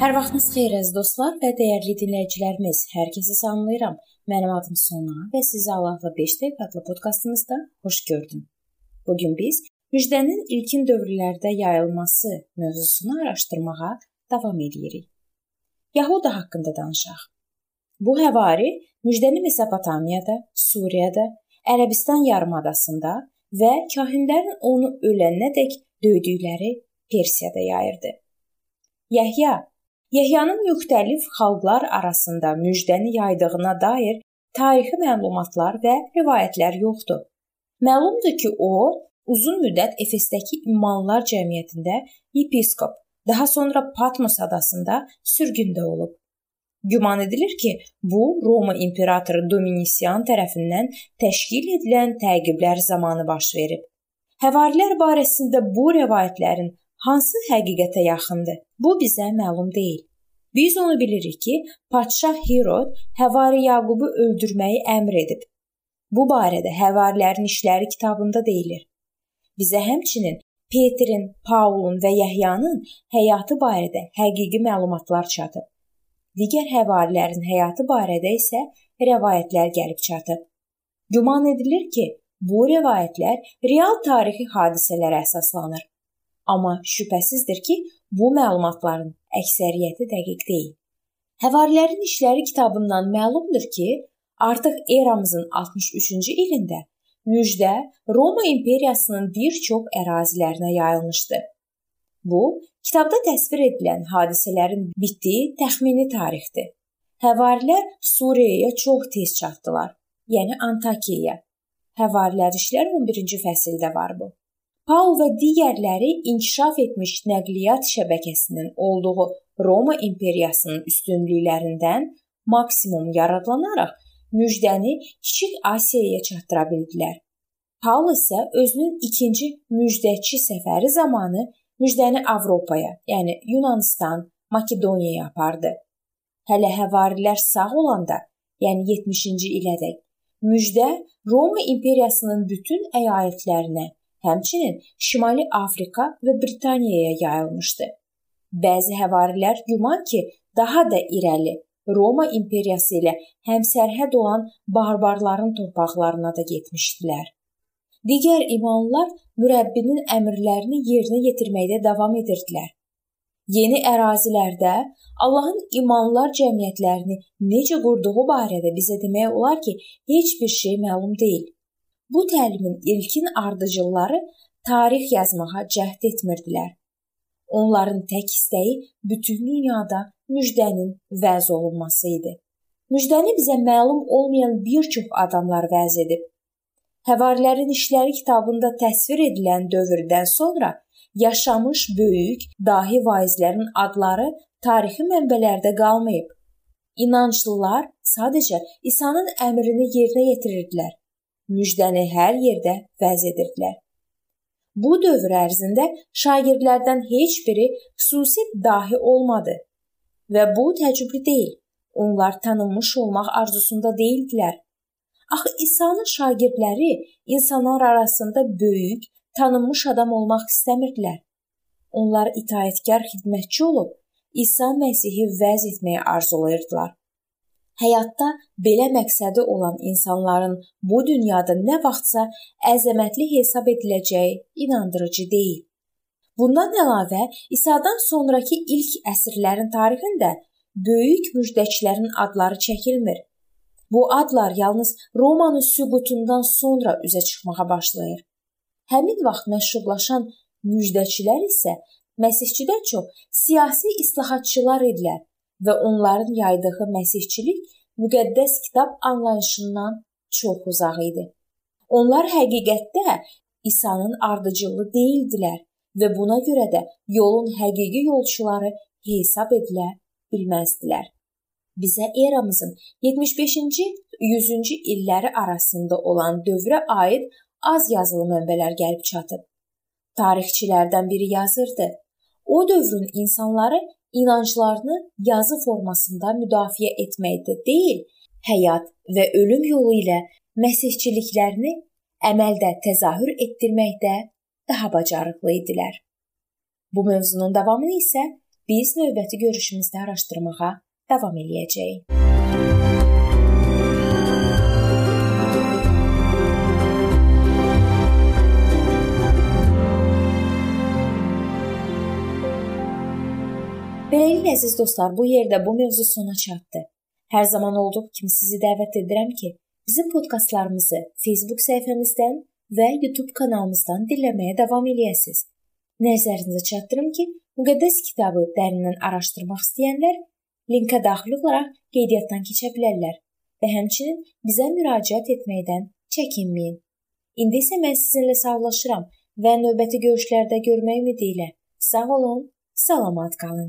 Hər vaxtınız xeyir əziz dostlar və dəyərli dinləyicilərimiz. Hər kəsi salamlayıram. Mənim adım Sona və sizi Allahla 5 dəqiqə adlı podkastımızda xoş gördüm. Bu gün biz müjdənin ilkin dövrlərdə yayılması mövzusunu araşdırmağa davam edirik. Yahuda haqqında danışaq. Bu həvari müjdəni Mesopotamiyada, Suriyada, Ərəbistan yarımadasında və kahinlərin onu ölənədək döydükləri Persiyada yayırdı. Yəhya Yəhyanın müxtəlif xalqlar arasında müjdəni yaydığına dair tarixi məlumatlar və rivayətlər yoxdur. Məlumdur ki, o uzun müddət Efesdəki imanlılar cəmiyyətində yepiskop, daha sonra Patmos adasında sürgündə olub. Güman edilir ki, bu Roma imperatoru Dominisian tərəfindən təşkil edilən təqiblər zamanı baş verib. Həvarilər barəsində bu rivayətlərin hansı həqiqətə yaxındır? Bu bizə məlum deyil. Biz onu bilirik ki, padşah Herod Həvari Yaqubu öldürməyi əmr edib. Bu barədə Həvarilərin işləri kitabında deyilir. Bizə həmçinin Petrin, Paulun və Yəhyanın həyatı barədə həqiqi məlumatlar çatıb. Digər həvarilərin həyatı barədə isə rəvayətlər gəlib çatıb. Güman edilir ki, bu rəvayətlər real tarixi hadisələrə əsaslanır. Amma şübhəsizdir ki, bu məlumatların əksəriyyəti dəqiq deyil. Həvarilərin işləri kitabından məlumdur ki, artıq eramızın 63-cü ilində müjdə Roma imperiyasının bir çox ərazilərinə yayılmışdı. Bu, kitabda təsvir edilən hadisələrin bitdiyi təxmini tarixdir. Həvarilər Suriyaya çox tez çatdılar, yəni Antakiyaya. Həvarilər işlər 11-ci fəsildə var bu. Paul və digərləri inkişaf etmiş nəqliyyat şəbəkəsinin olduğu Roma imperiyasının üstünlüklərindən maksimum yararlanaraq müjdəni Kiçik Asiyaya çatdıra bildilər. Paul isə özünün ikinci müjdəçi səfəri zamanı müjdəni Avropaya, yəni Yunanistan, Makedoniyaya apardı. Hələ həvarilər sağ olanda, yəni 70-ci ilədək müjdə Roma imperiyasının bütün əyalətlərinə həmçinin Şimali Afrika və Britaniyaya yayılmışdı. Bəzi həvarilər güman ki, daha da irəli Roma imperiyası ilə həmsərhəd olan barbarların torpaqlarına da getmişdilər. Digər imanlılar mürəbbinin əmrlərini yerinə yetirməkdə davam edirdilər. Yeni ərazilərdə Allahın imanlılar cəmiyyətlərini necə qurduğu barədə bizə demək olar ki, heç bir şey məlum deyil. Bu təlimin ilkin ardıcılları tarix yazmağa cəhd etmirdilər. Onların tək istəyi bütün dünyada müjdənin vəz olunması idi. Müjdəni bizə məlum olmayan bir çox adamlar vəz edib. Həvarilərin işləri kitabında təsvir edilən dövrdən sonra yaşamış böyük dahi vaizlərin adları tarixi mənbələrdə qalmayıb. İnanclılar sadəcə İsa'nın əmrini yerinə yetirirdilər müjdəni hər yerdə vəz edirdilər. Bu dövr ərzində şagirdlərdən heç biri xüsusi dahi olmadı və bu təəccüblü deyil. Onlar tanınmış olmaq arzusunda deyildilər. Axı İsa'nın şagirdləri insanlar arasında böyük, tanınmış adam olmaq istəmirdilər. Onlar itaətkar xidmətçi olub İsa Məsihi vəz etməyi arzulayırdılar. Həyatda belə məqsədi olan insanların bu dünyada nə vaxtsa əzəmətli hesab ediləcəyi inandırıcı deyil. Bundan əlavə, İsa'dan sonrakı ilk əsrlərin tarixində böyük müjdəçilərin adları çəkilmir. Bu adlar yalnız Romanın süqutundan sonra üzə çıxmağa başlayır. Həmin vaxt məşhurlaşan müjdəçilər isə Məsihçidən çox siyasi islahatçılar idilər və onların yaydığı məsihçilik müqəddəs kitab anlayışından çox uzaq idi. Onlar həqiqətdə İsa'nın ardıcılı deyildilər və buna görə də yolun həqiqi yolçuları hesab edilə bilməzdilər. Bizə eramızın 75-ci 100-cü illəri arasında olan dövrə aid az yazılı mənbələr gəlib çatıb. Tarixçilərdən biri yazırdı: O dövrün insanları inanclarını yazı formasında müdafiə etməkdə deyil, həyat və ölüm yolu ilə məsihçiliklərini əməldə təzahür etdirməkdə daha bacarıqlı idilər. Bu mövzunun davamını isə biz növbəti görüşümüzdə araşdırmağa davam eləyəcəyik. Beləliklə əziz dostlar, bu yerdə bu mövzu sona çatdı. Hər zaman olduğu kimi sizi dəvət edirəm ki, bizim podkastlarımızı Facebook səhifəmizdən və YouTube kanalımızdan dinləməyə davam eləyəsiniz. Nəzərinizə çatdırım ki, müqəddəs kitabı dərindən araşdırmaq istəyənlər linkə daxil olaraq qeydiyyatdan keçə bilərlər və həmçinin bizə müraciət etməkdən çəkinməyin. İndi isə mən sizinlə sağollaşıram və növbəti görüşlərdə görmək ümidi ilə. Sağ olun, salamat qalın.